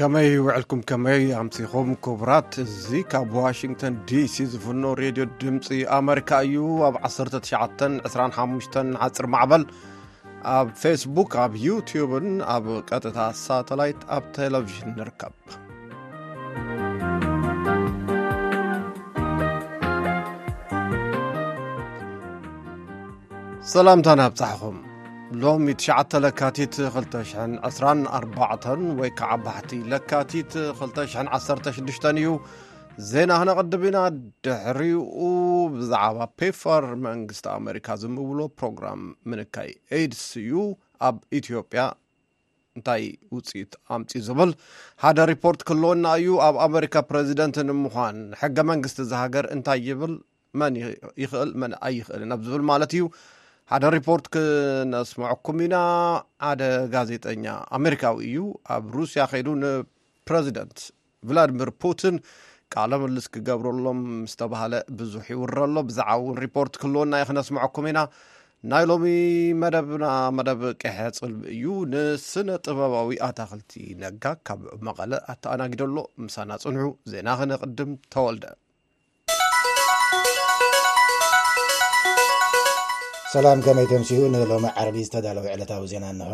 ከመይ ውዕልኩም ከመይ ኣምሲኹም ክቡራት እዚ ካብ ዋሽንግተን ዲሲ ዝፍኖ ሬድዮ ድምፂ ኣመሪካ እዩ ኣብ 1925 ዓፅር ማዕበል ኣብ ፌስቡክ ኣብ ዩትብን ኣብ ቀጥታ ሳተላይት ኣብ ቴለቭዥን ንርከብ ሰላምታ ናብ ጻሕኹም ሎሚ 9 ለካቲት 224 ወይ ከዓ ባሕቲ ለካቲት 216 እዩ ዜና ክነቕድም ኢና ድሕሪኡ ብዛዕባ ፔፈር መንግስቲ ኣመሪካ ዝምብሎ ፕሮግራም ምንካይ ኤድስ እዩ ኣብ ኢትዮጵያ እንታይ ውፅኢት ኣምፅኡ ዝብል ሓደ ሪፖርት ክህልወና እዩ ኣብ ኣመሪካ ፕረዚደንት ንምዃን ሕገ መንግስቲ እዚ ሃገር እንታይ ይብል መን ይኽእል መን ኣይኽእል ናብ ዝብል ማለት እዩ ሓደ ሪፖርት ክነስምዐኩም ኢና ሓደ ጋዜጠኛ ኣሜሪካዊ እዩ ኣብ ሩስያ ከይዱ ንፕረዚደንት ቭላድሚር ፑቲን ቃለ ምልስ ክገብረሎም ምስ ተባህለ ብዙሕ ይውረ ኣሎ ብዛዕባ እውን ሪፖርት ክህልወና ዩ ክነስምዐኩም ኢና ናይ ሎሚ መደብና መደብ ቅሐ ፅልቢ እዩ ንስነ ጥበባዊ ኣታክልቲ ነጋ ካብ መቐለ ኣተኣናጊደሎ ምሳና ፅንሑ ዜና ክነቕድም ተወልደ ሰላም ከመይ ተምስኡ ንሎሚ ዓርቢ ዝተዳለወ ዕለታዊ ዜና እንሆ።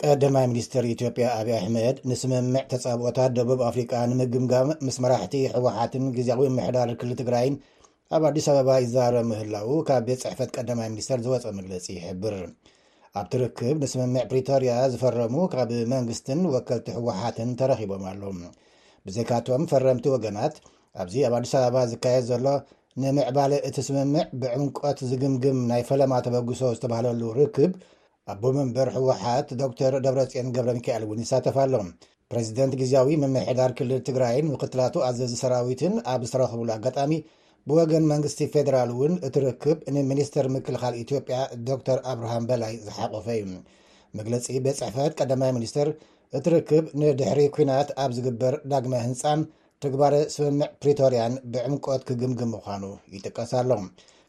ቀዳማይ ሚኒስትር ኢትዮጵያ ኣብዪ ኣሕመድ ንስምምዕ ተጻብኦታት ደቡብ ኣፍሪቃ ንምግምጋም ምስ መራሕቲ ህወሓትን ግዜያዊ ምሕዳር ክልል ትግራይን ኣብ ኣዲስ ኣበባ ይዛረብ ምህላዉ ካብ ቤት ጽሕፈት ቀዳማይ ሚኒስትር ዝወጸ መግለጺ ይሕብር። ኣብቲ ርክብ ንስምምዕ ፕሪቶርያ ዝፈረሙ ካብ መንግስትን ወከልቲ ህወሓትን ተረኺቦም ኣለው ብዘካቶም ፈረምቲ ወገናት ኣብዚ ኣብ ኣዲስ ኣበባ ዝካየድ ዘሎ ንምዕባለ እቲ ስምምዕ ብዕምቆት ዝግምግም ናይ ፈለማ ተበግሶ ዝተባሃለሉ ርክብ ኣቦ መንበር ህወሓት ዶክተር ደብረፅዮን ገብረ ሚካኤል እውን ይሳተፍ ኣሎ ፕረዚደንት ግዝያዊ ምምሕዳር ክልል ትግራይን ምክትላቱ ኣዘዚ ሰራዊትን ኣብ ዝተረኽብሉ ኣጋጣሚ ብወገን መንግስቲ ፌደራል እውን እቲ ርክብ ንሚኒስትር ምክልኻል ኢትዮጵያ ዶክተር ኣብርሃም በላይ ዝሓቖፈ እዩ መግለፂ ቤት ፅሕፈት ቀዳማይ ሚኒስትር እቲ ርክብ ንድሕሪ ኩናት ኣብ ዝግበር ዳግመ ህንፃን ትግባረ ስምምዕ ፕሪቶርያን ብዕምቆት ክግምግም ምዃኑ ይጥቀስ ኣሎ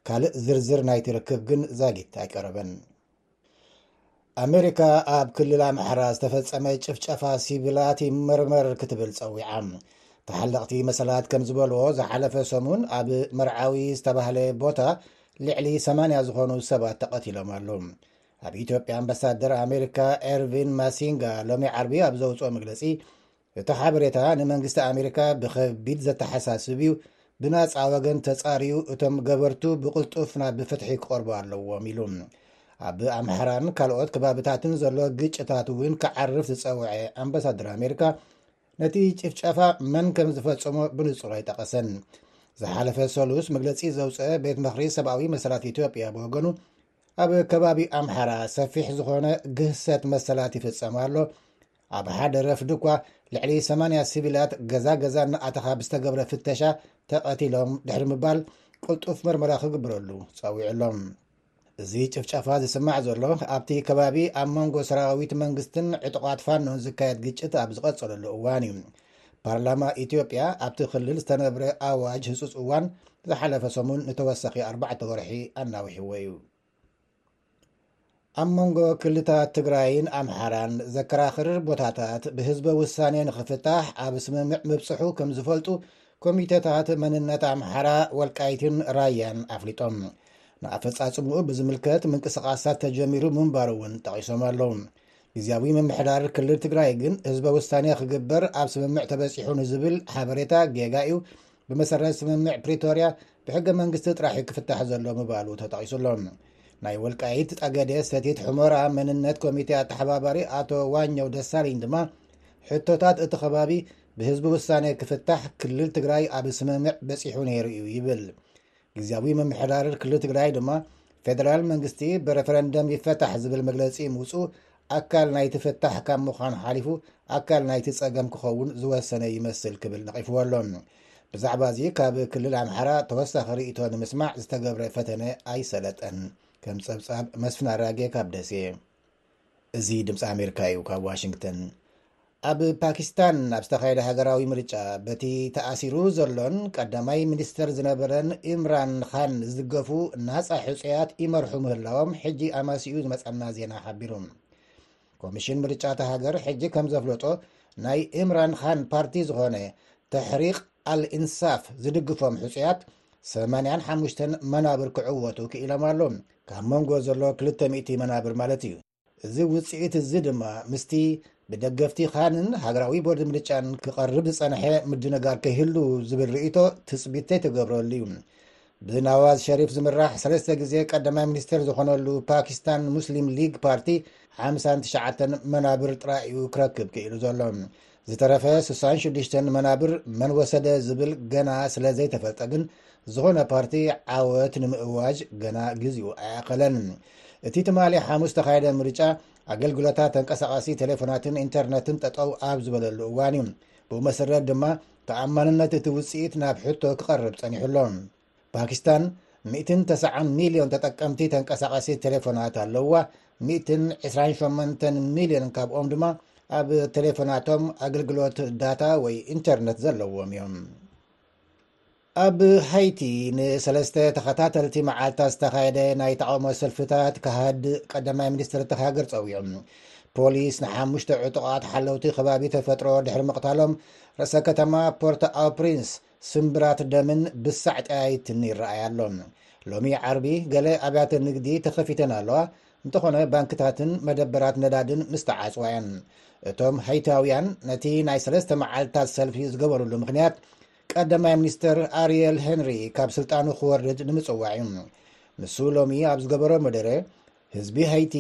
ካልእ ዝርዝር ናይቲ ርክብ ግን ዛጊት ኣይቀረበን ኣሜሪካ ኣብ ክልል ኣምሓራ ዝተፈጸመ ጭፍጨፋ ሲቪላት ይመርመር ክትብል ጸዊዓ ተሓለቕቲ መሰላት ከም ዝበልዎ ዝሓለፈ ሰሙን ኣብ መርዓዊ ዝተባህለ ቦታ ልዕሊ 80 ዝኾኑ ሰባት ተቐቲሎም ኣሉ ኣብ ኢትዮጵያ ኣምባሳደር ኣሜሪካ ኤርቪን ማሲንጋ ሎሚ ዓርቢ ኣብ ዘውፅኦ መግለፂ እቲ ሓበሬታ ንመንግስቲ ኣሜሪካ ብኸቢድ ዘተሓሳስብ እዩ፣ ብናጻ ወገን ተጻርዩ እቶም ገበርቱ ብቕልጡፍ ናብ ፍትሒ ክቐርቡ ኣለዎም ኢሉ። ኣብ ኣምሓራን ካልኦት ከባብታትን ዘሎ ግጭታት እውን ክዓርፍ ዝፀውዐ ኣምባሳደር ኣሜሪካ ነቲ ጭፍጨፋ መን ከም ዝፈፀሞ ብንፁር ኣይጠቐሰን። ዝሓለፈ ሰሉስ መግለፂ ዘውፅአ ቤት ምኽሪ ሰብኣዊ መሰላት ኢትዮጵያ ብወገኑ ኣብ ከባቢ ኣምሓራ ሰፊሕ ዝኾነ ግህሰት መሰላት ይፍፀም ኣሎ፣ ኣብ ሓደ ረፍዲ'ኳ ልዕሊ ሰማንያ ሲቪላት ገዛ ገዛ እናኣተኻ ብዝተገብረ ፍተሻ ተቐቲሎም ድሕሪ ምባል ቅልጡፍ መርመራ ክግብረሉ ጸዊዑ ኣሎ። እዚ ጭፍጨፋ ዝስማዕ ዘሎ ኣብቲ ከባቢ ኣብ መንጎ ሰራዊት መንግስትን ዕጡቓት ፋኖን ዝካየድ ግጭት ኣብ ዝቐጸለሉ እዋን እዩ። ፓርላማ ኢትዮጵያ ኣብቲ ክልል ዝተነብረ ኣዋጅ ህጹጽ እዋን ዝሓለፈ ሰሙን ንተወሳኺ ኣርባዕተ ወርሒ ኣናዊሕዎ እዩ። ኣብ መንጎ ክልታት ትግራይን ኣምሓራን ዘከራኽርር ቦታታት ብህዝበ ውሳኔ ንኽፍታሕ ኣብ ስምምዕ ምብጽሑ ከም ዝፈልጡ ኮሚተታት መንነት ኣምሓራ ወልቃይትን ራያን ኣፍሊጦም ንኣፈጻጽምኡ ብዝምልከት ምንቅስቓሳት ተጀሚሩ ምንባሩ እውን ጠቒሶም ኣለዉ ግዜያዊ ምምሕዳር ክልል ትግራይ ግን ህዝበ ውሳኔ ክግበር ኣብ ስምምዕ ተበጺሑ ንዝብል ሓበሬታ ጌጋ እዩ ብመሰረት ስምምዕ ፕሪቶርያ ብሕገ መንግስቲ ጥራሕ ክፍታሕ ዘሎ ምባሉ ተጠቂሱሎ ናይ ወልቃይት ጠገደ ሰቲት ሕሞራ መንነት ኮሚቴ ኣተሓባባሪ ኣቶ ዋኛው ደሳልኝ ድማ ሕቶታት እቲ ከባቢ ብህዝቢ ውሳኔ ክፍታሕ ክልል ትግራይ ኣብ ስምምዕ በፂሑ ነይሩ እዩ ይብል ግዝያዊ ምምሕዳር ክልል ትግራይ ድማ ፌደራል መንግስቲ ብረፈረንደም ይፈታሕ ዝብል መግለፂ ምውፅኡ ኣካል ናይቲ ፍታሕ ካብ ምዃን ሓሊፉ ኣካል ናይቲ ፀገም ክኸውን ዝወሰነ ይመስል ክብል ነቒፍዎ ኣሎ ብዛዕባ እዚ ካብ ክልል ኣምሓራ ተወሳኺ ርእቶ ንምስማዕ ዝተገብረ ፈተነ ኣይሰለጠን ከም ፀብፃብ መስፍን ኣራጌ ካብ ደሴ እዚ ድምፂ ኣሜሪካ እዩ ካብ ዋሽንግተን። ኣብ ፓኪስታን ኣብ ዝተኻየደ ሃገራዊ ምርጫ በቲ ተኣሲሩ ዘሎን ቀዳማይ ሚኒስተር ዝነበረን ኢምራን ኻን ዝድገፉ ናፃ ሕፁያት ይመርሑ ምህላዎም ሕጂ ኣማሲኡ ዝመፀና ዜና ሓቢሩ። ኮሚሽን ምርጫ እታ ሃገር ሕጂ ከም ዘፍለጦ ናይ ኢምራን ኻን ፓርቲ ዝኾነ ተሕሪቅ ኣልኢንሳፍ ዝድግፎም ሕፁያት 85 መናብር ክዕወቱ ክኢሎም ኣሎ። ካብ መንጎ ዘሎ ክልተ ሚእቲ መናብር ማለት እዩ። እዚ ውጽኢት እዚ ድማ ምስቲ ብደገፍቲ ካንን ሃገራዊ ቦርድ ምርጫን ክቐርብ ዝጸንሐ ምድንጋር ከይህሉ ዝብል ርእይቶ ትጽቢት ዘይተገብረሉ እዩ። ብናዋዝ ሸሪፍ ዝምራሕ ሰለስተ ግዜ ቀዳማይ ሚኒስትር ዝኾነሉ ፓኪስታን ሙስሊም ሊግ ፓርቲ ሓምሳን ትሽዓተን መናብር ጥራይ እዩ ክረክብ ክኢሉ ዘሎ። ዝተረፈ ስሳን ሽዱሽተን መናብር መን ወሰደ ዝብል ገና ስለ ዘይተፈልጠ ግን ዝኾነ ፓርቲ ዓወት ንምእዋጅ ገና ግዜኡ ኣይኣኸለን። እቲ ትማሊ ሓሙስ ተኻየደ ምርጫ ኣገልግሎታት ተንቀሳቓሲ ቴሌፎናትን ኢንተርነትን ጠጠው ኣብ ዝበለሉ እዋን እዩ። ብኡ መሰረት ድማ ተኣማንነት እቲ ውፅኢት ናብ ሕቶ ክቐርብ ጸኒሑ ኣሎ። ፓኪስታን ሚእትን ተሰዓን ሚልዮን ተጠቀምቲ ተንቀሳቐሲ ቴሌፎናት ኣለዉዋ፣ ሚእትን ዕስራን ሸሞንተን ሚልዮን ካብኦም ድማ ኣብ ቴሌፎናቶም ኣገልግሎት ዳታ ወይ ኢንተርነት ዘለዎም እዮም። ኣብ ሃይቲ ንሰለስተ ተኸታተልቲ መዓልትታት ዝተኻየደ ናይ ተቓውሞ ሰልፍታት ክሃድ ቀዳማይ ሚኒስትር እቲ ሃገር ጸዊዑ ፖሊስ ንሓሙሽተ ዕጡቓት ሓለውቲ ከባቢ ተፈጥሮ ድሕሪ ምቕታሎም ርእሰ ከተማ ፖርት ኣው ፕሪንስ ስምብራት ደምን ብሳዕ ጠያይትን ይረኣይ ኣሎ። ሎሚ ዓርቢ ገለ ኣብያተ ንግዲ ተኸፊተን ኣለዋ፣ እንተኾነ ባንክታትን መደበራት ነዳድን ምስተዓጽዋ እየን። እቶም ሀይታውያን ነቲ ናይ ሰለስተ መዓልትታት ሰልፊ ዝገበሩሉ ምኽንያት ቀዳማይ ሚኒስተር ኣርየል ሄንሪ ካብ ስልጣኑ ክወርድ ንምጽዋዕ እዩ። ንሱ ሎሚ ኣብ ዝገበሮ መደረ ህዝቢ ሃይቲ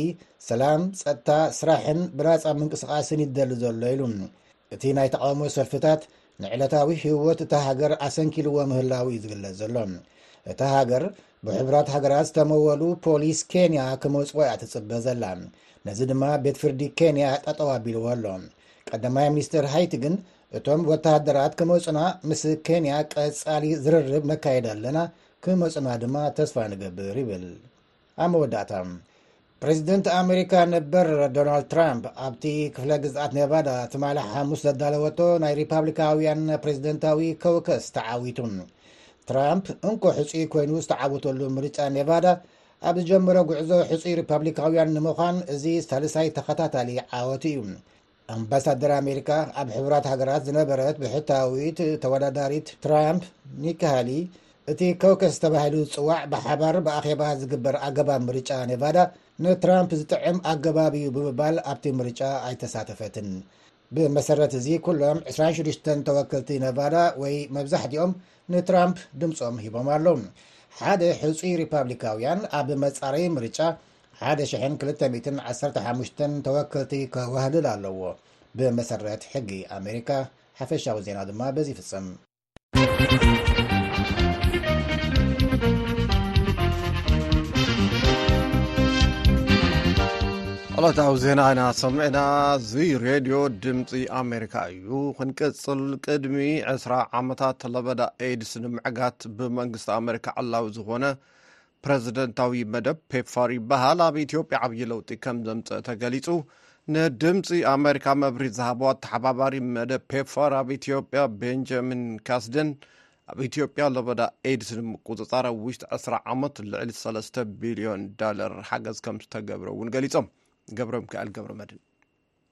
ሰላም፣ ጸጥታ፣ ስራሕን ብናጻ ምንቅስቓስን ይደሊ ዘሎ ኢሉ። እቲ ናይ ተቓውሞ ሰልፍታት ንዕለታዊ ህይወት እታ ሃገር ኣሰንኪልዎ ምህላው እዩ ዝግለጽ ዘሎ። እታ ሃገር ብሕቡራት ሃገራት ዝተመወሉ ፖሊስ ኬንያ ክመጽዎ እያ ትጽበ ዘላ። ነዚ ድማ ቤት ፍርዲ ኬንያ ጠጠው ኣቢልዎ ኣሎ። ቀዳማይ ሚኒስትር ሃይቲ ግን እቶም ወተሃደራት ክመጹና ምስ ኬንያ ቀጻሊ ዝርርብ ነካይድ ኣለና፣ ክመጹና ድማ ተስፋ ንገብር ይብል። ኣብ መወዳእታ ፕሬዚደንት ኣሜሪካ ነበር ዶናልድ ትራምፕ ኣብቲ ክፍለ ግዝኣት ኔቫዳ ትማሊ ሓሙስ ዘዳለወቶ ናይ ሪፓብሊካውያን ፕሬዚደንታዊ ከውከስ ተዓዊቱ ትራምፕ እንኮ ሕፁይ ኮይኑ ዝተዓወተሉ ምርጫ ኔቫዳ ኣብ ዝጀመረ ጉዕዞ ሕፁይ ሪፓብሊካውያን ንምዃን እዚ ሳልሳይ ተኸታታሊ ዓወት እዩ ኣምባሳደር ኣሜሪካ ኣብ ሕቡራት ሃገራት ዝነበረት ብሕታዊት ተወዳዳሪት ትራምፕ ኒኪ ሃሊ እቲ ኮከስ ተባሂሉ ዝፅዋዕ ብሓባር ብኣኼባ ዝግበር ኣገባብ ምርጫ ኔቫዳ ንትራምፕ ዝጥዕም ኣገባብ እዩ ብምባል ኣብቲ ምርጫ ኣይተሳተፈትን ብመሰረት እዚ ኩሎም 26 ተወከልቲ ነቫዳ ወይ መብዛሕትኦም ንትራምፕ ድምፆም ሂቦም ኣሎም ሓደ ሕፁይ ሪፓብሊካውያን ኣብ መፃረይ ምርጫ ሓደ ሽሕን ክልተ ሚእትን ዓሰርተ ሓሙሽተን ተወከልቲ ከዋህልል ኣለዎ ብመሰረት ሕጊ ኣሜሪካ። ሓፈሻዊ ዜና ድማ በዚ ይፍጽም። ዕለታዊ ዜና ኢና ሰምዕና እዚ ሬድዮ ድምፂ ኣሜሪካ እዩ ክንቅፅል ቅድሚ ዕስራ ዓመታት ለበዳ ኤድስ ንምዕጋት ብመንግስቲ ኣሜሪካ ዕላዊ ዝኾነ ፕረዚደንታዊ መደብ ፔፕፋር ይበሃል ኣብ ኢትዮጵያ ዓብዪ ለውጢ ከም ዘምፀእ ተገሊፁ። ንድምፂ ኣመሪካ መብሪህ ዝሃቦ ኣተሓባባሪ መደብ ፔፕፋር ኣብ ኢትዮጵያ ቤንጃሚን ካስደን ኣብ ኢትዮጵያ ለበዳ ኤድስ ንምቁፅፃር ኣብ ውሽጢ ዕስራ ዓመት ልዕሊ ሰለስተ ቢልዮን ዳለር ሓገዝ ከም ዝተገብረ እውን ገሊፆም። ገብረ ሚካኤል ገብረ መድን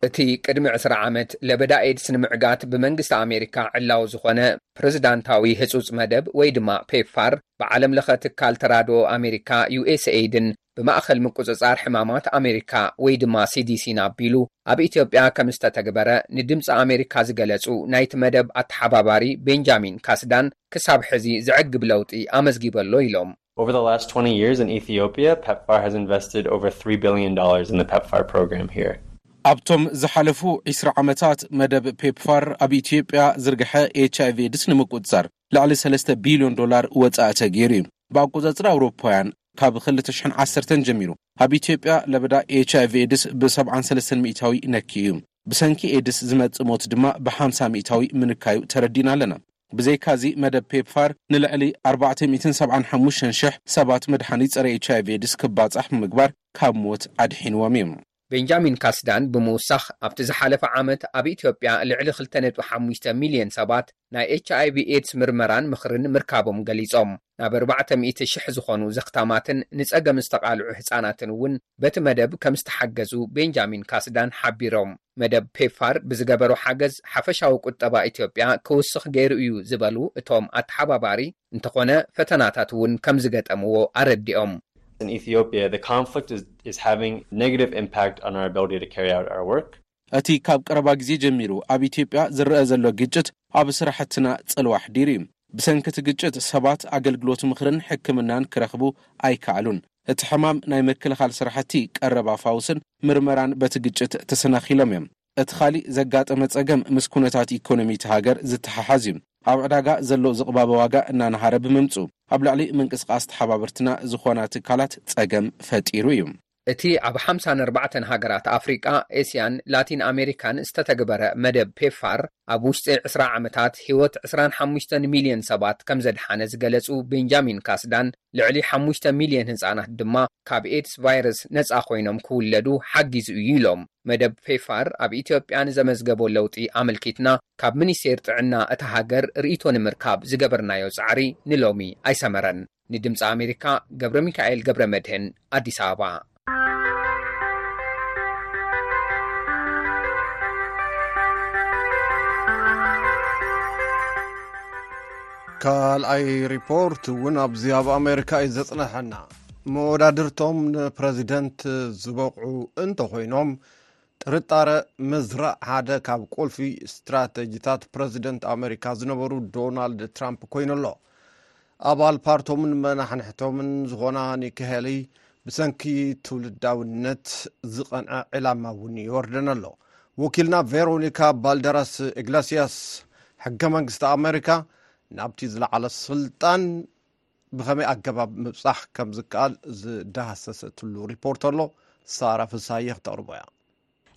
እቲ ቅድሚ ዕስራ ዓመት ለበዳ ኤድስ ንምዕጋት ብመንግስቲ ኣሜሪካ ዕላዊ ዝኾነ ፕረዚዳንታዊ ህጹጽ መደብ ወይ ድማ ፔፕፋር ብዓለም ለኸ ትካል ተራድኦ ኣሜሪካ ዩኤስኤይድን ብማእኸል ምቁጽጻር ሕማማት ኣሜሪካ ወይ ድማ ሲዲሲን ኣቢሉ ኣብ ኢትዮጵያ ከም ዝተተግበረ ንድምጺ ኣሜሪካ ዝገለጹ ናይቲ መደብ ኣተሓባባሪ ቤንጃሚን ካስዳን ክሳብ ሕዚ ዘዕግብ ለውጢ ኣመዝጊበ ኣሎ ኢሎም። Over the last twenty years in Ethiopia, PEPFAR has invested over three billion dollars in the PEPFAR program here. ኣብቶም ዝሓለፉ ዒስራ ዓመታት መደብ ፔፕፋር ኣብ ኢትዮጵያ ዝርግሐ ኤች ኣይቪ ኤድስ ንምቁፅፃር ልዕሊ ሰለስተ ቢልዮን ዶላር ወፃኢ ተገይሩ እዩ። ብኣቆፃፅራ ኣውሮፓውያን ካብ ክልተ ሽሕን ዓሰርተን ጀሚሩ ኣብ ኢትዮጵያ ለበዳ ኤች ኣይቪ ኤድስ ብሰብዓን ሰለስተን ሚእታዊ ነክዩ እዩ። ብሰንኪ ኤድስ ዝመፅእ ሞት ድማ ብሓምሳ ሚእታዊ ምንካዩ ተረዲእና ኣለና። ብዘይካዚ መደብ ፔፕፋር ንልዕሊ ኣርባዕተ ሚእትን ሰብዓን ሓሙሽተን ሽሕ ሰባት መድሓኒት ጸረ ኤችኣይቪ ኤድስ ክባጻሕ ብምግባር ካብ ሞት ኣድሒንዎም እዩ። ቤንጃሚን ካስዳን ብምውሳኽ ኣብቲ ዝሓለፈ ዓመት ኣብ ኢትዮጵያ ልዕሊ ክልተ ነጥቢ ሓሙሽተ ሚልየን ሰባት ናይ ኤችኣይቪ ኤድስ ምርመራን ምኽርን ምርካቦም ገሊጾም። ናብ ኣርባዕተ ሚእቲ ሽሕ ዝኾኑ ዘኽታማትን ንጸገም ዝተቓልዑ ህጻናትን እውን በቲ መደብ ከም ዝተሓገዙ ቤንጃሚን ካስዳን ሓቢሮም። መደብ ፔፕፋር ብዝገበሮ ሓገዝ ሓፈሻዊ ቁጠባ ኢትዮጵያ ክውስኽ ገይሩ እዩ ዝበሉ እቶም ኣተሓባባሪ፣ እንተኾነ ፈተናታት እውን ከም ዝገጠምዎ ኣረዲኦም። in Ethiopia the conflict is is having negative impact on our ability to carry out our work። እቲ ካብ ቀረባ ግዜ ጀሚሩ ኣብ ኢትዮጵያ ዝረኣ ዘሎ ግጭት ኣብ ስራሕትና ጽልዋ ኣሕዲሩ እዩ። ብሰንኪ እቲ ግጭት ሰባት ኣገልግሎት ምኽርን ሕክምናን ክረኽቡ ኣይከኣሉን። እቲ ሕማም ናይ ምክልኻል ስራሕቲ ቀረባ ፋውስን ምርመራን በቲ ግጭት ተሰናኺሎም እዮም። እቲ ካሊእ ዘጋጠመ ጸገም ምስ ኩነታት ኢኮኖሚ እታ ሃገር ዝተሓሓዝ እዩ። ኣብ ዕዳጋ ዘሎ ዝቕባበ ዋጋ እናነሃረ ብምምጽኡ ኣብ ልዕሊ ምንቅስቓስ ተሓባብርትና ዝኾና ትካላት ጸገም ፈጢሩ እዩ። እቲ ኣብ ሓምሳን ኣርባዕተን ሃገራት ኣፍሪቃ፣ ኤስያን ላቲን ኣሜሪካን ዝተተግበረ መደብ ፔፕፋር፣ ኣብ ውሽጢ ዕስራ ዓመታት ህይወት ዕስራን ሓሙሽተን ሚልዮን ሰባት ከምዘድሓነ ዝገለጹ ቤንጃሚን ካስዳን፣ ልዕሊ ሓሙሽተ ሚልዮን ህጻናት ድማ ካብ ኤድስ ቫይረስ ነጻ ኮይኖም ክውለዱ ሓጊዙ እዩ ኢሎም። መደብ ፔፕፋር ኣብ ኢትዮጵያ ንዘመዝገቦ ለውጢ ኣመልኪትና ካብ ሚኒስቴር ጥዕና እታ ሃገር ርእይቶ ንምርካብ ዝገበርናዮ ጻዕሪ ንሎሚ ኣይሰመረን። ንድምፂ ኣሜሪካ ገብረ ሚካኤል ገብረ መድህን ኣዲስ ኣበባ ካልኣይ ሪፖርት እውን ኣብዚ ኣብ ኣሜሪካ እዩ ዘፅንሐና መወዳድርቶም ንፕረዚደንት ዝበቕዑ እንተኮይኖም ጥርጣረ ምዝራእ ሓደ ካብ ቁልፊ ስትራተጂታት ፕረዚደንት ኣሜሪካ ዝነበሩ ዶናልድ ትራምፕ ኮይኑ ኣሎ ኣባል ፓርቶምን መናሕንሕቶምን ዝኾና ኒኪ ሄሊ ብሰንኪ ትውልዳውነት ዝቐንዐ ዕላማ እውን ይወርደን ኣሎ ወኪልና ቬሮኒካ ባልደራስ እግላስያስ ሕገ መንግስቲ ኣሜሪካ ናብቲ ዝለዓለ ስልጣን ብኸመይ ኣገባብ ምብፃሕ ከም ዝከኣል ዝዳሃሰሰትሉ ሪፖርት ኣሎ ሳራ ፍሳየ ክተቕርቦ እያ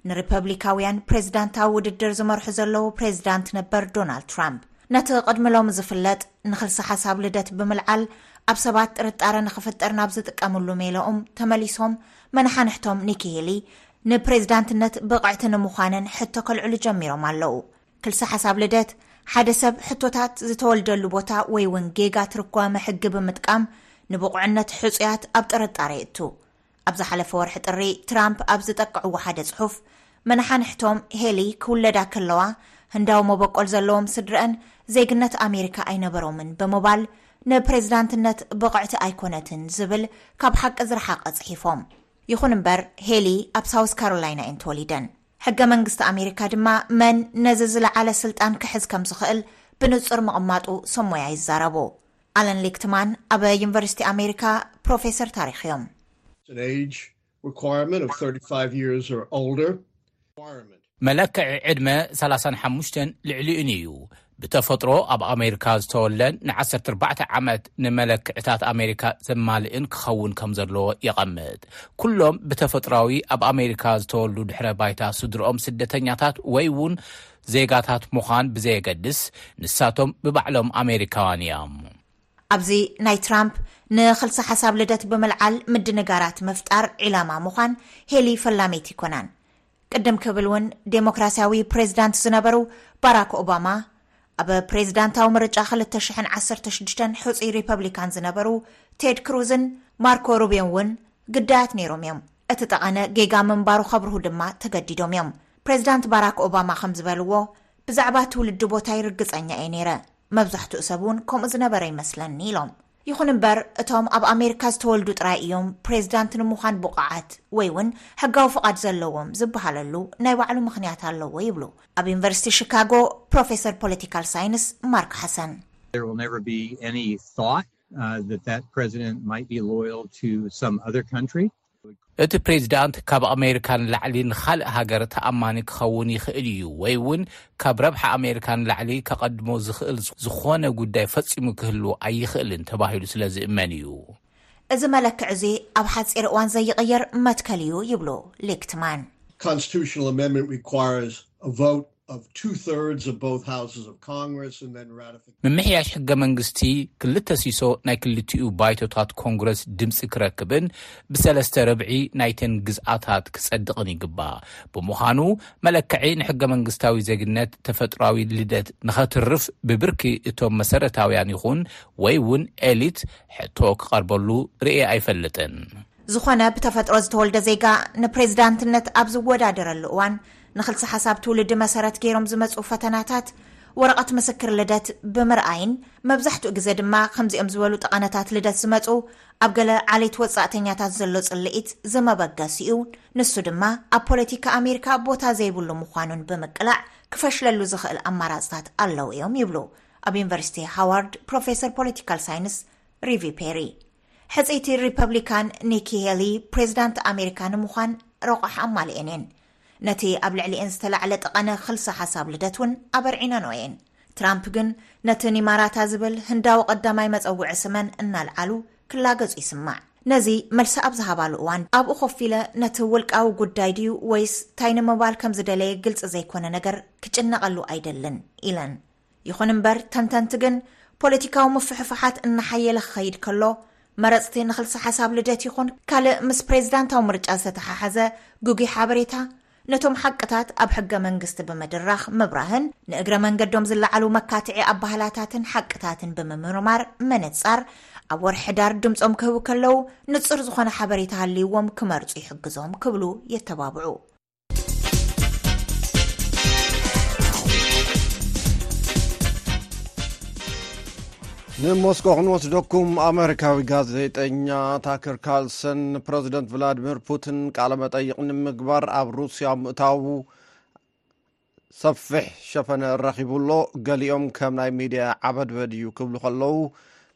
ንሪፐብሊካውያን ፕሬዚዳንታዊ ውድድር ዝመርሑ ዘለዉ ፕሬዚዳንት ነበር ዶናልድ ትራምፕ ነቲ ቅድሚ ሎም ዝፍለጥ ንክልሲ ሓሳብ ልደት ብምልዓል ኣብ ሰባት ጥርጣረ ንክፍጠር ናብ ዝጥቀምሉ ሜሎኦም ተመሊሶም መናሓንሕቶም ኒኪ ሂሊ ንፕሬዚዳንትነት ብቕዕቲ ንምዃንን ሕቶ ከልዕሉ ጀሚሮም ኣለዉ ክልሲ ሓሳብ ልደት ሓደ ሰብ ሕቶታት ዝተወልደሉ ቦታ ወይ እውን ጌጋ ትርጓመ ሕጊ ብምጥቃም ንብቑዕነት ሕፁያት ኣብ ጥርጣረ ይእቱ ኣብ ዝሓለፈ ወርሒ ጥሪ ትራምፕ ኣብ ዝጠቅዕዎ ሓደ ጽሑፍ፣ መነሓንሕቶም ሄሊ ክውለዳ ከለዋ ህንዳዊ መበቆል ዘለዎም ስድርኣን ዜግነት ኣሜሪካ ኣይነበሮምን ብምባል ንፕሬዝዳንትነት ብቕዕቲ ኣይኮነትን ዝብል ካብ ሓቂ ዝረሓቐ ጽሒፎም። ይኹን እምበር ሄሊ ኣብ ሳውዝ ካሮላይና እየን ተወሊደን። ሕገ መንግስቲ ኣሜሪካ ድማ መን ነዚ ዝለዓለ ስልጣን ክሕዝ ከም ዝኽእል ብንጹር ምቕማጡ ሰብሞያ ይዛረቡ። ኣለን ሊክትማን ኣብ ዩኒቨርሲቲ ኣሜሪካ ፕሮፌሰር ታሪኽ እዮም። መለክዒ ዕድመ ሰላሳን ሓሙሽተን ልዕሊኡን እዩ። ብተፈጥሮ ኣብ ኣሜሪካ ዝተወለን ንዓሰርተ ኣርባዕተ ዓመት ንመለክዕታት ኣሜሪካ ዘማልእን ክኸውን ከም ዘለዎ የቐምጥ። ኩሎም ብተፈጥሮኣዊ ኣብ ኣሜሪካ ዝተወልዱ ድሕረ ባይታ ስድርኦም ስደተኛታት ወይ እውን ዜጋታት ምዃን ብዘየገድስ፣ ንሳቶም ብባዕሎም ኣሜሪካውያን እዮም። ኣብዚ ናይ ትራምፕ ንክልሰ ሓሳብ ልደት ብምልዓል ምድንጋራት ምፍጣር ዒላማ ምዃን ሄሊ ፈላመይቲ ኣይኮናን። ቅድም ክብል እውን ዴሞክራሲያዊ ፕሬዚዳንት ዝነበሩ ባራክ ኦባማ፣ ኣብ ፕሬዚዳንታዊ ምርጫ ክልተ ሽሕን ዓሰርተ ሽዱሽተን ሕፁይ ሪፐብሊካን ዝነበሩ ቴድ ክሩዝን ማርኮ ሩቤን እውን ግዳያት ነይሮም እዮም። እቲ ጠቐነ ጌጋ ምንባሩ ከብርሁ ድማ ተገዲዶም እዮም። ፕሬዚዳንት ባራክ ኦባማ ከም ዝበልዎ፣ ብዛዕባ ትውልዲ ቦታይ ርግጸኛ እየ ነይረ፣ መብዛሕትኡ ሰብ እውን ከምኡ ዝነበረ ይመስለኒ ኢሎም። ይኹን እምበር፣ እቶም ኣብ ኣሜሪካ ዝተወልዱ ጥራይ እዮም ፕሬዚዳንት ንምዃን ብቑዓት ወይ እውን ሕጋዊ ፍቓድ ዘለዎም ዝበሃለሉ ናይ ባዕሉ ምኽንያት ኣለዎ ይብሉ ኣብ ዩኒቨርሲቲ ሺካጎ ፕሮፌሰር ፖለቲካል ሳይንስ ማርክ ሓሰን። There will never be any thought እቲ ፕሬዚዳንት ካብ ኣሜሪካ ንላዕሊ ንኻልእ ሃገር ተኣማኒ ክኸውን ይኽእል እዩ ወይ እውን ካብ ረብሓ ኣሜሪካ ንላዕሊ ከቐድሞ ዝኽእል ዝኾነ ጉዳይ ፈፂሙ ክህሉ ኣይኽእልን ተባሂሉ ስለዝእመን እዩ። እዚ መለክዒ እዚ ኣብ ሓፂር እዋን ዘይቕየር መትከል እዩ ይብሉ ሊክትማን። ምምሕያሽ ሕገ መንግስቲ ክልተ ሲሶ ናይ ክልቲኡ ባይቶታት ኮንግረስ ድምፂ ክረክብን ብሰለስተ ርብዒ ናይተን ግዝኣታት ክፀድቕን ይግባእ። ብምዃኑ መለከዒ ንሕገ መንግስታዊ ዜግነት ተፈጥሯዊ ልደት ንኸትርፍ ብብርኪ እቶም መሰረታውያን ይኹን ወይ እውን ኤሊት ሕቶ ክቐርበሉ ርእየ ኣይፈልጥን። ዝኾነ ብተፈጥሮ ዝተወልደ ዜጋ ንፕሬዚዳንትነት ኣብ ዝወዳደረሉ እዋን ንክልሲ ሓሳብ ትውልዲ መሰረት ገይሮም ዝመፁ ፈተናታት ወረቐት ምስክር ልደት ብምርኣይን መብዛሕትኡ ግዘ ድማ ከምዚኦም ዝበሉ ጠቐነታት ልደት ዝመፁ ኣብ ገለ ዓሌት ወፃእተኛታት ዘሎ ፅልኢት ዝመበገሲ እዩ ንሱ ድማ ኣብ ፖለቲካ ኣሜሪካ ቦታ ዘይብሉ ምዃኑን ብምቅላዕ ክፈሽለሉ ዝኽእል ኣማራፅታት ኣለዉ እዮም ይብሉ ኣብ ዩኒቨርሲቲ ሃዋርድ ፕሮፌሰር ፖለቲካል ሳይንስ ሪቪ ፔሪ ሕጽይቲ ሪፐብሊካን ኒኪ ሄሊ ፕሬዚዳንት ኣሜሪካ ንምዃን ረቋሕ ኣማሊኤን እየን። ነቲ ኣብ ልዕሊኤን ዝተላዕለ ጠቐነ ክልሰ ሓሳብ ልደት እውን ኣበርዒነንኦ እየን። ትራምፕ ግን ነቲ ኒማራታ ዝብል ህንዳዊ ቀዳማይ መጸውዒ ስመን እናልዓሉ ክላገጹ ይስማዕ። ነዚ መልሲ ኣብ ዝሃባሉ እዋን ኣብኡ ኮፍ ኢለ ነቲ ውልቃዊ ጉዳይ ድዩ ወይስ ታይ ንምባል ከምዝደለየ ግልጺ ዘይኮነ ነገር ክጭነቐሉ ኣይደልን ኢለን። ይኹን እምበር ተንተንቲ ግን ፖለቲካዊ ምፍሕፋሓት እናሓየለ ክኸይድ ከሎ መረፅቲ ንክልሲ ሓሳብ ልደት ይኹን ካልእ ምስ ፕሬዚዳንታዊ ምርጫ ዝተተሓሓዘ ግጉይ ሓበሬታ ነቶም ሓቅታት ኣብ ሕገ መንግስቲ ብምድራኽ ምብራህን ንእግረ መንገዶም ዝለዓሉ መካትዒ ኣባህላታትን ሓቅታትን ብምምርማር መነፃር ኣብ ወርሒ ሕዳር ድምፆም ክህቡ ከለው ንፁር ዝኾነ ሓበሬታ ሃልይዎም ክመርፁ ይሕግዞም ክብሉ የተባብዑ። ንሞስኮ ክንወስደኩም ኣመሪካዊ ጋዜጠኛ ታክር ካልሰን ንፕረዚደንት ቭላድሚር ፑቲን ቃለ መጠይቕ ንምግባር ኣብ ሩስያ ምእታዉ ሰፊሕ ሸፈነ ረኺቡ ኣሎ። ገሊኦም ከም ናይ ሚድያ ዓበድበድ እዩ ክብሉ ከለዉ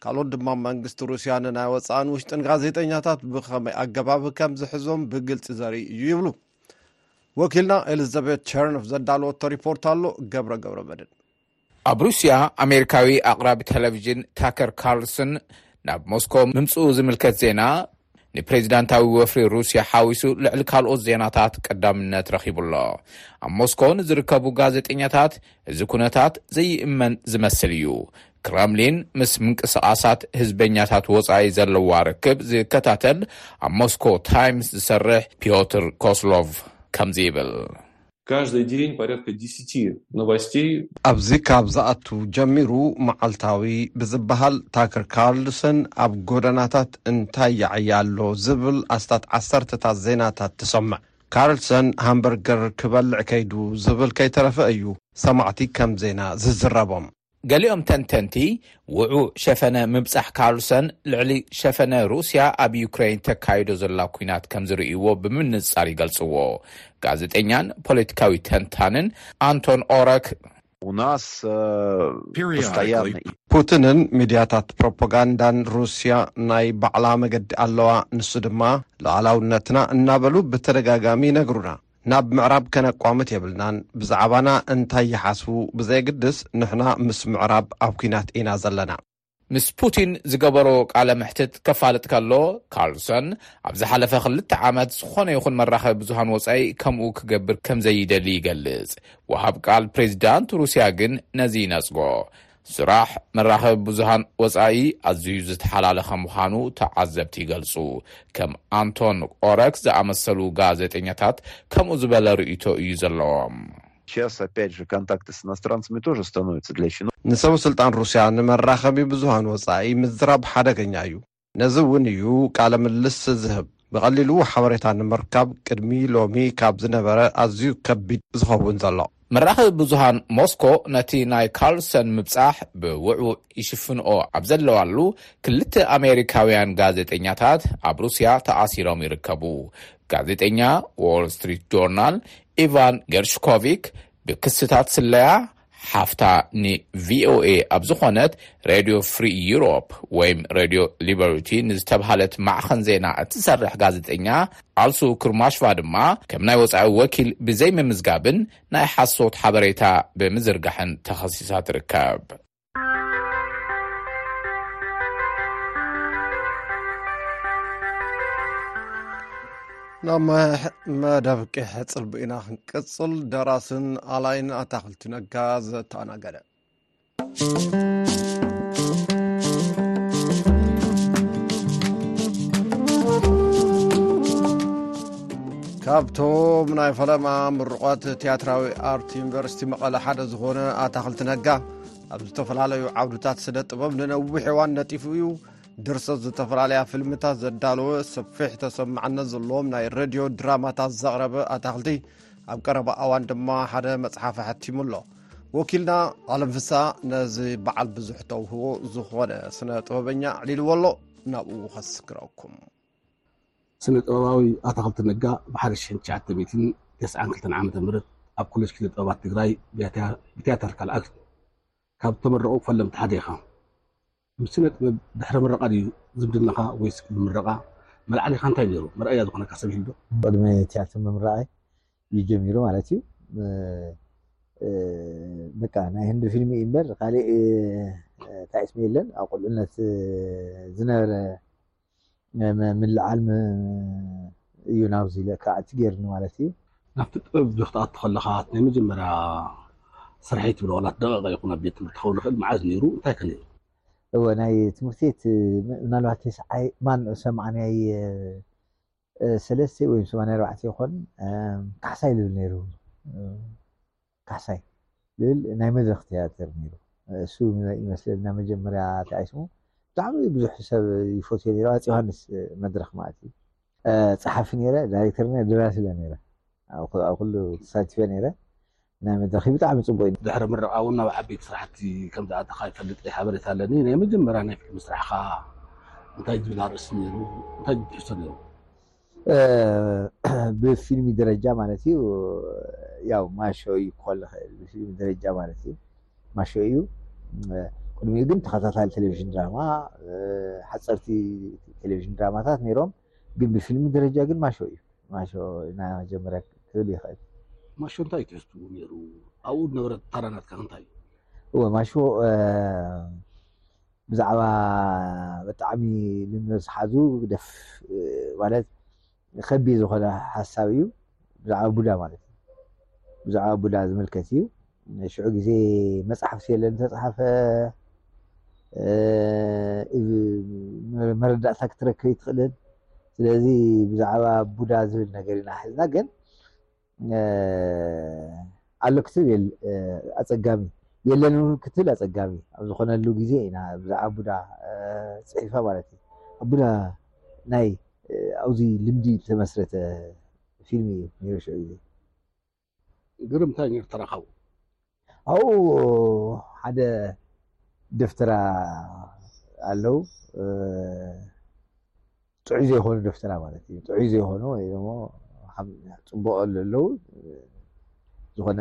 ካልኦት ድማ መንግስቲ ሩስያ ንናይ ወፃእን ውሽጥን ጋዜጠኛታት ብኸመይ ኣገባብ ከም ዝሕዞም ብግልፂ ዘርኢ እዩ ይብሉ ወኪልና ኤሊዛቤት ቸርኖፍ ዘዳለወቶ ሪፖርት ኣሎ ገብረ ገብረ መድን ኣብ ሩስያ ኣሜሪካዊ ኣቕራቢ ተለቪዥን ታከር ካርልሰን ናብ ሞስኮ ምምጽኡ ዝምልከት ዜና ንፕሬዚዳንታዊ ወፍሪ ሩስያ ሓዊሱ ልዕሊ ካልኦት ዜናታት ቀዳምነት ረኺቡ ኣሎ። ኣብ ሞስኮ ንዝርከቡ ጋዜጠኛታት እዚ ኩነታት ዘይእመን ዝመስል እዩ። ክረምሊን ምስ ምንቅስቓሳት ህዝበኛታት ወፃኢ ዘለዋ ርክብ ዝከታተል ኣብ ሞስኮ ታይምስ ዝሰርሕ ፒዮትር ኮስሎቭ ከምዚ ይብል። ኣብዚ ካብ ዝኣቱ ጀሚሩ መዓልታዊ ብዝበሃል ታክር ካርልሰን ኣብ ጎደናታት እንታይ ይዓዪ ኣሎ ዝብል ኣስታት ዓሰርተታት ዜናታት ትሰምዕ። ካርልሰን ሃምበርገር ክበልዕ ከይዱ ዝብል ከይተረፈ እዩ ሰማዕቲ ከም ዜና ዝዝረቦም። ገሊኦም ተንተንቲ፣ ውዕዉዕ ሸፈነ ምብጻሕ ካርልሰን ልዕሊ ሸፈነ ሩስያ ኣብ ዩክረይን ተካይዶ ዘላ ኲናት ከም ዝርእይዎ ብምንጻር ይገልጽዎ። ጋዜጠኛን ፖለቲካዊ ተንታንን ኣንቶን ኦረክ፣ ፑቲንን ሚድያታት ፕሮፖጋንዳን ሩስያ ናይ ባዕላ መገዲ ኣለዋ፣ ንሱ ድማ ሉዓላውነትና እናበሉ ብተደጋጋሚ ይነግሩና። ናብ ምዕራብ ከነቋምት የብልናን ብዛዕባና እንታይ ይሓስቡ ብዘየግድስ ንሕና ምስ ምዕራብ ኣብ ኲናት ኢና ዘለና። ምስ ፑቲን ዝገበሮ ቃለ መሕትት ከፋልጥ ከሎ ካርልሰን ኣብ ዝሓለፈ ክልተ ዓመት ዝኾነ ይኹን መራኸቢ ብዙሃን ወጻኢ ከምኡ ክገብር ከምዘይደሊ ይገልጽ። ወሃብ ቃል ፕሬዚዳንት ሩስያ ግን ነዚ ይነጽጎ። ስራሕ መራኸቢ ብዙሃን ወጻኢ ኣዝዩ ዝተሓላለኸ ምዃኑ ተዓዘብቲ ይገልጹ። ከም ኣንቶን ኦረክ ዝኣመሰሉ ጋዜጠኛታት ከምኡ ዝበለ ርእይቶ እዩ ዘለዎም። ንሰበስልጣን ሩስያ ንመራኸቢ ብዙሃን ወጻኢ ምዝራብ ሓደገኛ እዩ። ነዚ እውን እዩ ቃለ ምልልስ ዝህብ። ብቐሊሉ ሓበሬታ ንምርካብ ቅድሚ ሎሚ ካብ ዝነበረ ኣዝዩ ከቢድ ዝኸውን ዘሎ። መራኸቢ ብዙሃን ሞስኮ ነቲ ናይ ካርልሰን ምብጻሕ ብውዕዉዕ ይሽፍንኦ ኣብ ዘለዋሉ፣ ክልተ ኣሜሪካውያን ጋዜጠኛታት ኣብ ሩስያ ተኣሲሮም ይርከቡ። ጋዜጠኛ ዎል ስትሪት ጆርናል ኢቫን ገርሽኮቪክ ብክስታት ስለያ፣ ሓፍታ ንቪኦኤ ኣብ ዝኾነት ሬድዮ ፍሪ ዩሮፕ ወይም ሬድዮ ሊበርቲ ንዝተብሃለት ማዕኸን ዜና እትሰርሕ ጋዜጠኛ ኣልሱ ክርማሽቫ ድማ ከም ናይ ወፃኢ ወኪል ብዘይምምዝጋብን ናይ ሓሶት ሓበሬታ ብምዝርጋሕን ተኸሲሳ ትርከብ። ናብ መደብቂ ሕፅልቢ ኢና ክንቅፅል ደራስን ኣላይን ኣታክልቲ ነጋ ዘተኣናገደ ካብቶም ናይ ፈለማ ምርቋት ትያትራዊ ኣርት ዩኒቨርሲቲ መቐለ ሓደ ዝኾነ ኣታክልቲ ነጋ ኣብ ዝተፈላለዩ ዓውድታት ስደ ጥበብ ንነዊሕ ዋን ነጢፉ እዩ ድርሰት ዝተፈላለያ ፍልምታት ዘዳለወ ሰፊሕ ተሰማዕነት ዘለዎም ናይ ረድዮ ድራማታት ዘቕረበ ኣታክልቲ ኣብ ቀረባ ኣዋን ድማ ሓደ መፅሓፍ ኣሐቲሙ ኣሎ ወኪልና ዓለም ፍሳ ነዚ በዓል ብዙሕ ተውህቦ ዝኾነ ስነ ጥበበኛ ኣዕሊልዎ ኣሎ ናብኡ ከስክረኩም ስነ ጥበባዊ ኣታክልቲ ነጋ ብሓደ 992 ዓ ም ኣብ ኮሌጅ ክነ ጥበባት ትግራይ ብትያተር ካልኣት ካብ ተመረቑ ፈለምቲ ሓደ ኢኻ ምስ ስነ ጥበብ ድሕሪ ምረቓ ድዩ ዝምድናኻ ወይስ ቅድሚ ምረቓ? መልዓሊኻ እንታይ ነይሩ? መርኣያ ዝኾነካ ሰብ ይህሉ'ዶ? ቅድሚ ትያትር ምምራቐይ እዩ ጀሚሩ ማለት እዩ። በቃ ናይ ህንዲ ፊልም እዩ እምበር ካሊእ ታይስሚ የለን ኣብ ቁልዕነት ዝነበረ ምልዓል እዩ ናብዚ ለካ እቲ ጌርኒ ማለት እዩ። ናብቲ ጥበብ ክትኣቱ ከለኻ እቲ ናይ መጀመርያ ስርሒት ትብሎ ዋላ እቲ ደቐቐ ይኹን ኣብ ቤት ትምህርቲ ክኸውን ይኽእል መዓዝ ነይሩ እንታይ ከ ነይሩ? እወ ናይ ትምህርቲ ቤት ምናልባት ቴስዓይ ማን ሰማንያይ ሰለስተ ወይ ሰማንያ ኣርባዕተ ይኾን ካሕሳይ ልብል ነይሩ ካሕሳይ ልብል ናይ መድረኽ ትያትር ነይሩ እሱ ይመስለኒ ናይ መጀመርያ ተኣይስሙ ብጣዕሚ ብዙሕ ሰብ ይፈትዮ ነይሩ ኣፄ ዮሃንስ መድረኽ ማለት እዩ ፀሓፊ ነይረ ዳይሬክተር ነይረ ደራሲ ነይረ ኣብ ኩሉ ተሳቲፈ ነይረ ናይ መድረኽይ ብጣዕሚ ጽቡቅ እዩ። ድሕሪ ምረቓ ውን ናብ ዓበይቲ ስራሕቲ ከም ዝኣተኻ ይፈልጥ እየ ሓበሬታ ኣለኒ። ናይ መጀመርያ ናይ ፊልም ስራሕኻ እንታይ ዝብል ኣርእስቲ ነይሩ? እንታይ ዝብል ትሕዝቶ ነይሩ? ብፊልሚ ደረጃ ማለት እዩ ያው ማሾ እዩ ክኾን ዝኽእል ብፊልሚ ደረጃ ማለት እዩ ማሾ እዩ። ቅድሚኡ ግን ተኸታታሊ ቴሌቭዥን ድራማ ሓጸርቲ ቴሌቭዥን ድራማታት ነይሮም። ግን ብፊልሚ ደረጃ ግን ማሾ እዩ ማሾ ናይ መጀመርያ ክብል ይኽእል ማሾ እንታይ ትሕዝቱ ነይሩ ኣብኡ ዝነበረ ታራ ናትካ እንታይ እዩ እወ ማሾ ብዛዕባ ብጣዕሚ ንምስሓዙ ግደፍ ማለት ከቢ ዝኾነ ሓሳብ እዩ ብዛዕባ ቡዳ ማለት እዩ ብዛዕባ ቡዳ ዝምልከት እዩ ናይ ሽዑ ግዜ መጽሓፍ ስለ ዝተጻሕፈ መረዳእታ ክትረክብ ኣይትኽእልን። ስለዚ ብዛዕባ ቡዳ ዝብል ነገር ኢና ሒዝና ግን ኣሎ ክትብል ኣጸጋሚ የለን እውን ክትብል ኣጸጋሚ ኣብ ዝኾነሉ ግዜ ኢና ብዛዕባ ቡዳ ጽሒፈ ማለት እዩ። ቡዳ ናይ ኣብዚ ልምዲ ዝተመስረተ ፊልም እዩ ነይሩ ሽዑ ግዜ። ግርምታኝ እርትራኻው ኣብኡ ሓደ ደፍትራ ኣለው ጥዑይ ዘይኮኑ ደፍትራ ማለት እዩ ጥዑይ ዘይኮኑ ወይ ደሞ ጽቡቕ ኣለው ዝኾነ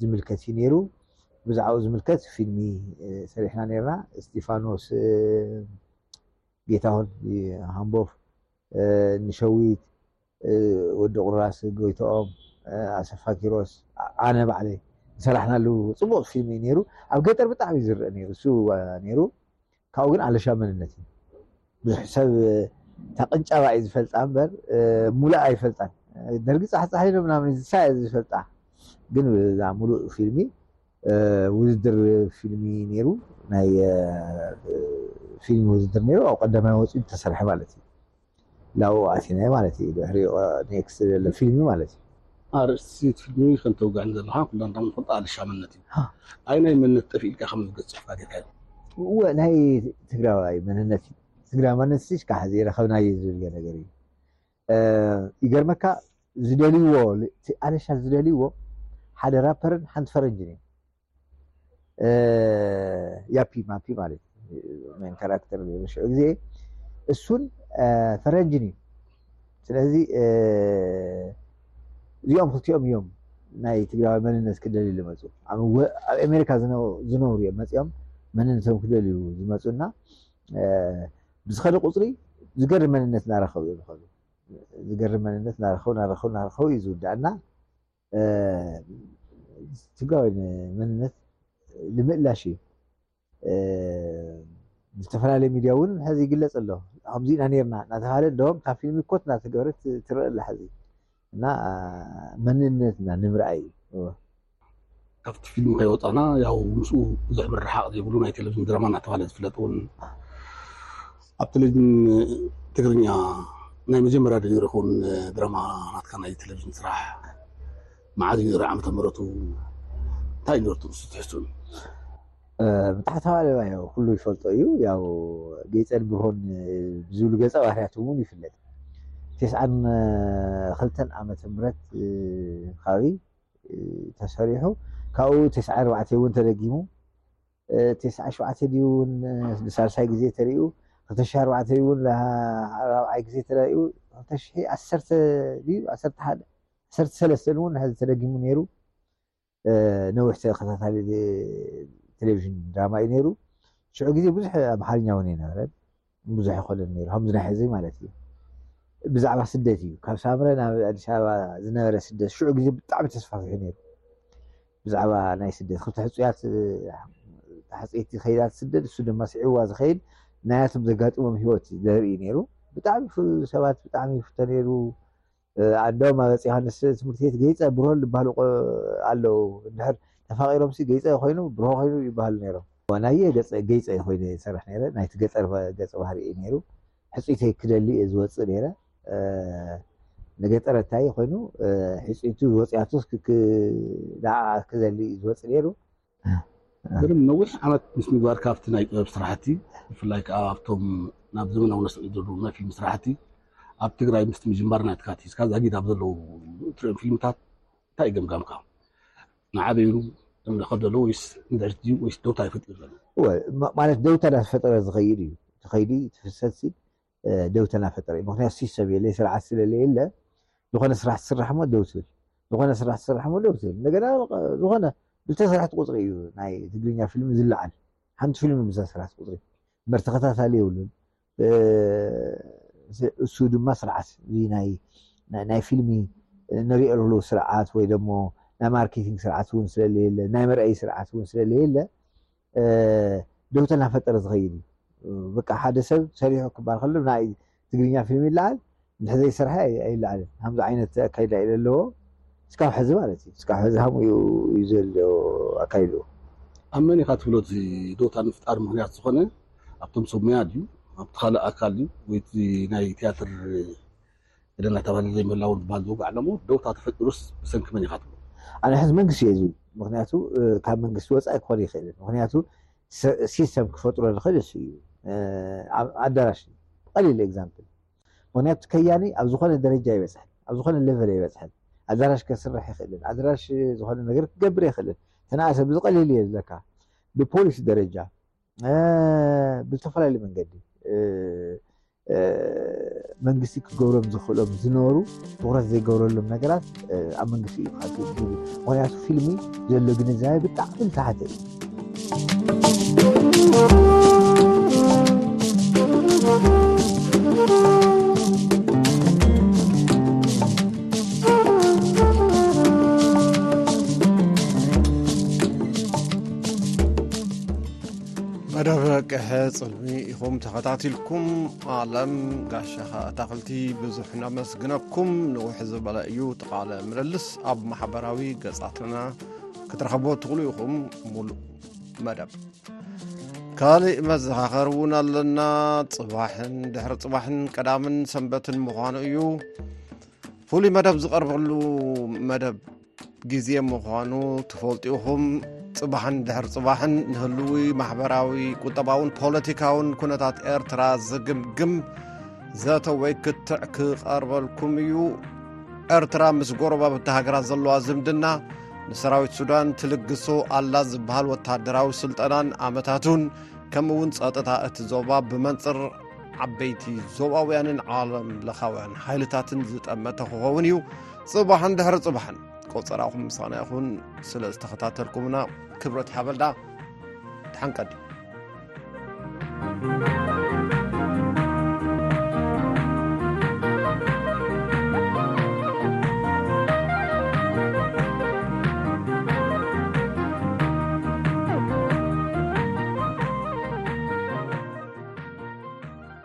ዝምልከት እዩ ነይሩ። ብዛዕባኡ ዝምልከት ፊልሚ ሰሪሕና ነይርና። እስጢፋኖስ ጌታሁን ሃምቦፍ፣ ንሸዊት፣ ወዲ ቁራስ ጎይትኦም፣ ኣሰፋ ኪሮስ፣ ኣነ ባዕለይ ዝሰራሕናሉ ፅቡቕ ፊልሚ እዩ ነይሩ። ኣብ ገጠር ብጣዕሚ እዩ ዝረእ ነይሩ እሱ ነይሩ። ካብኡ ግን ኣለሻ መንነት እዩ ብዙሕ ሰብ እታ ቅንጫባ እዩ ዝፈልጣ እምበር ሙሉእ ኣይፈልጣን ደርጊ ፃሕፃሒኖ ምናምን ዝሳ እየ ዝፈልጣ ግን እዛ ሙሉእ ፊልሚ ውድድር ፊልሚ ነይሩ ናይ ፊልሚ ውድድር ነይሩ ኣብ ቀዳማይ ወፂኡ ተሰርሐ ማለት እዩ ናብኡ ኣቲናዮ ማለት እዩ ድሕሪኡ ኔክስት ዘለ ፊልሚ ማለት እዩ። ኣርእስቲ እቲ ፊልሚ ከም ተውግዐኒ ዘለካ ኩልና ከም ንፈልጦ ኣልሻ መነት እዩ ኣይናይ መነት ጠፊእልካ ከም ዝገጽ ጽሑፋ ጌርካዮ። እወ ናይ ትግራዋይ መንነት እዩ ትግራይ ማነት ሲ ሽካዕ ሀዚ ረከብናዮ ዝብል ነገር እዩ ይገርመካ ዝደልዎ እቲ ኣለሻ ዝደልዎ ሓደ ራፐርን ሓንቲ ፈረንጅን እዮም። ያፒ ማፒ ማለት ሜን ካራክተር ሽዑ ግዜ እሱን ፈረንጅን እዩ ስለዚ እዚኦም ክልቲኦም እዮም ናይ ትግራዊ መንነት ክደልዩ ዝመፁ ኣብ ኣሜሪካ ዝነብሩ እዮም መፂኦም መንነቶም ክደልዩ ዝመፁና ብዝኸደ ቁፅሪ ዝገርም መንነት እናረኸቡ እዮም ዝኸዱ ዝገርም መንነት እናረኸቡ እናረኸቡ እናረኸቡ እዩ ዝውዳእና ትግራዊ መንነት ንምእላሽ እዩ ዝተፈላለየ ሚድያ እውን ሕዚ ይግለፅ ኣሎ ከምዚ ኢና ነርና እናተባሃለ እንደውም ካብ ፊልሚ ኮት እናተገበረት ትረአ ኣላ ሕዚ እና መንነትና ንምርኣይ እዩ ካብቲ ፊልም ከይወፃእና ያው ምስኡ ብዙሕ ምርሕሓቕ ዘይብሉ ናይ ቴሌቭዥን ድራማ እናተባህለ ዝፍለጥ እውን ኣብ ቴሌቭዥን ትግርኛ ናይ መጀመርያ ድዩ ይኸውን ድራማ ናትካ ናይ ቴሌቭዥን ስራሕ መዓዝ እዩ ዝረ ዓመተ ምሕረቱ እንታይ እዩ ነርቱ ንሱ ትሕዝቱን ብታሕቲ ባለባዮ ኩሉ ይፈልጦ እዩ ያው ጌፀን ብርሆን ብዝብሉ ገፀ ባህርያት እውን ይፍለጥ ቴስዓን ክልተን ዓመተ ምህረት ከባቢ ተሰሪሑ ካብኡ ተስዓይ ኣርባዕተ እውን ተደጊሙ ተስዓይ ሸውዓተ ድዩ እውን ንሳልሳይ ግዜ ተሪኡ ክልተ ሽሕ ኣርባዕተ እውን ራብዓይ ግዜ ተሪኡ ክልተ ሽሕ ዓሰርተ ድዩ ዓሰርተ ሓደ ዓሰርተ ሰለስተን እውን ሕዚ ተደጊሙ ነይሩ ነዊሕ ተኸታታሊ ቴሌቭዥን ድራማ እዩ ነይሩ ሽዑ ግዜ ብዙሕ ኣምሓርኛ እውን ኣይነበረን ብዙሕ ኣይኮነን ነይሩ ከምዚ ናይ ሕዚ ማለት እዩ ብዛዕባ ስደት እዩ ካብ ሳምረ ናብ ኣዲስ ኣበባ ዝነበረ ስደት ሽዑ ግዜ ብጣዕሚ ተስፋፊሑ ነይሩ ብዛዕባ ናይ ስደት ክልተ ሕፁያት ሓፀይቲ ከይዳ ትስደድ እሱ ድማ ስዒዋ ዝኸይድ ናያቶም ዘጋጥሞም ሂወት ዘርኢ ነይሩ ብጣዕሚ ሰባት ብጣዕሚ ይፍቶ ነይሩ ኣንዳውም ኣብ ኣፄ ዮሃንስ ትምህርት ቤት ገይፀ ብርሆን ልባሃሉ ኣለው እንድሕር ተፋቂሮምሲ ገይፀ ኮይኑ ብርሆ ኮይኑ ይባሃሉ ነይሮም። ዋናየ ገፀ ገይፀ ኮይነ ይሰርሕ ነይረ ናይቲ ገጠር ገፀ ባህሪ እዩ ነይሩ ሕፅይተይ ክደሊ እየ ዝወፅእ ነይረ ንገጠረታይ ኮይኑ ሕፅይቱ ወፅያቱስ ንዓዓ ክደሊ እዩ ዝወፅእ ነይሩ። ምንም ነዊሕ ዓመት ምስ ምግባር ካብቲ ናይ ጥበብ ስራሕቲ ብፍላይ ከዓ ኣብቶም ናብ ዘመናዊ ነስዒ ዘሉ ናይ ፊልም ስራሕቲ ኣብ ትግራይ ምስቲ ምጅማር ናትካ ትሒዝካ ዛጊድ ኣብ ዘለዉ እትሪኦም ፊልምታት እንታይ እዩ ገምጋምካ ንዓበይኑ እንኸዶ ኣሎ ወይስ ንድሕሪት ድዩ ወይስ ደውታ ይፈጥር ዘሎ ማለት ደውታ ዳፈጠረ ዝኸይድ እዩ እቲ ከይዲ እቲ ፍሰትሲ ደው ተናፈጠረ እዩ ምክንያቱ ሲሰብ የለ ስርዓት ስለለየለ ዝኾነ ስራሕ ትስራሕ ሞ ደው ትብል ዝኾነ ስራሕ ትስራሕ ሞ ደው ትብል እንደገና ዝኾነ ብተሰራሕቲ ቁፅሪ እዩ ናይ ትግርኛ ፊልም ዝለዓል ሓንቲ ፊልም ብዘሰራሕቲ ቁፅሪ እምበር ተኸታታሊ የብሉን እሱ ድማ ስርዓት እዚ ናይ ናይ ፊልሚ ንሪኦሉ ስርዓት ወይ ደሞ ናይ ማርኬቲንግ ስርዓት እውን ስለለየለ ናይ መርኣይ ስርዓት እውን ስለለየለ ደውተ እናፈጠረ ዝኸይድ እዩ። በቃ ሓደ ሰብ ሰሪሑ ክባል ከሎ ናይ ትግርኛ ፊልም ይለዓል ድሕሪ ዘይሰርሐ ኣይለዓልን ከምዚ ዓይነት ኣካይዳ እዩ ዘለዎ እስካብ ሕዚ ማለት እዩ እስካብ ሕዚ ሃሙ እዩ ዘሎ ኣካይድኡ ኣብ መን ኢኻ ትብሎ እቲ ዶታ ንፍጣር ምክንያት ዝኾነ ኣብቶም ሰብ ሙያ ድዩ ኣብቲ ካልእ ኣካል ድዩ ወይ እቲ ናይ ትያትር እደ እናተባህለ ዘይምህላዉ ዝበሃል ዝውጋዕ ኣለሞ ዶ ታተፈጢሩስ ብሰንኪ መን ኢኻ ትብሎ? ኣነ ሕዚ መንግስቲ እየ ዝብል ምክንያቱ ካብ መንግስቲ ወፃኢ ክኮን ኣይክእልን ምክንያቱ ሲስተም ክፈጥሮ ዝክእል እሱ እዩ ኣዳራሽ ቀሊል ኤግዛምፕል ምክንያቱ ከያኒ ኣብ ዝኮነ ደረጃ ይበፅሐን ኣብ ዝኮነ ሌቨል ይበፅሐን ኣዳራሽ ከስርሕ ይክእልን ኣዳራሽ ዝኮነ ነገር ክገብር ይክእልን ተናእሰ ብዝቀሊል እየ ዝለካ ብፖሊሲ ደረጃ ብዝተፈላለዩ መንገዲ መንግስቲ ክገብሮም ዝኽእሎም ዝነበሩ ትኩረት ዘይገብረሎም ነገራት ኣብ መንግስቲ እዩ ክሓቱ ምክንያቱ ፊልሚ ዘሎ ግንዛቤ ብጣዕሚ ዝተሓተ እዩ መደብ ቅሐ ፅልሚ ኢኹም ተኸታትልኩም ኣለም ጋሻኻ ኣታክልቲ ብዙሕ ነመስግነኩም ንውሕ ዝበለ እዩ ተቓለ ምልልስ ኣብ ማሕበራዊ ገፃትና ክትረኸቦ ትኽሉ ኢኹም ሙሉእ መደብ ካልእ መዘኻኸር እውን ኣለና ፅባሕን ድሕሪ ፅባሕን ቀዳምን ሰንበትን ምዃኑ እዩ ፍሉይ መደብ ዝቐርበሉ መደብ ግዜ ምዃኑ ትፈልጡ ኢኹም ጽባሕን ድሕር ጽባሕን ንህልዊ ማሕበራዊ ቁጠባውን ፖለቲካውን ኩነታት ኤርትራ ዝግምግም ዘተወይ ክትዕ ክቐርበልኩም እዩ ኤርትራ ምስ ጎረባብቲ ሃገራት ዘለዋ ዝምድና ንሰራዊት ሱዳን ትልግሶ ኣላ ዝበሃል ወተሃደራዊ ስልጠናን ኣመታቱን ከምኡ እውን ጸጥታ እቲ ዞባ ብመንፅር ዓበይቲ ዞባውያንን ዓለም ለኻውያን ሓይልታትን ዝጠመተ ክኸውን እዩ ጽባሕን ድሕሪ ጽባሕን ቆጸራኹም ምሳና ይኹን ስለ ዝተኸታተልኩምና ክብረት ሓበልዳ ተሓንቀዲ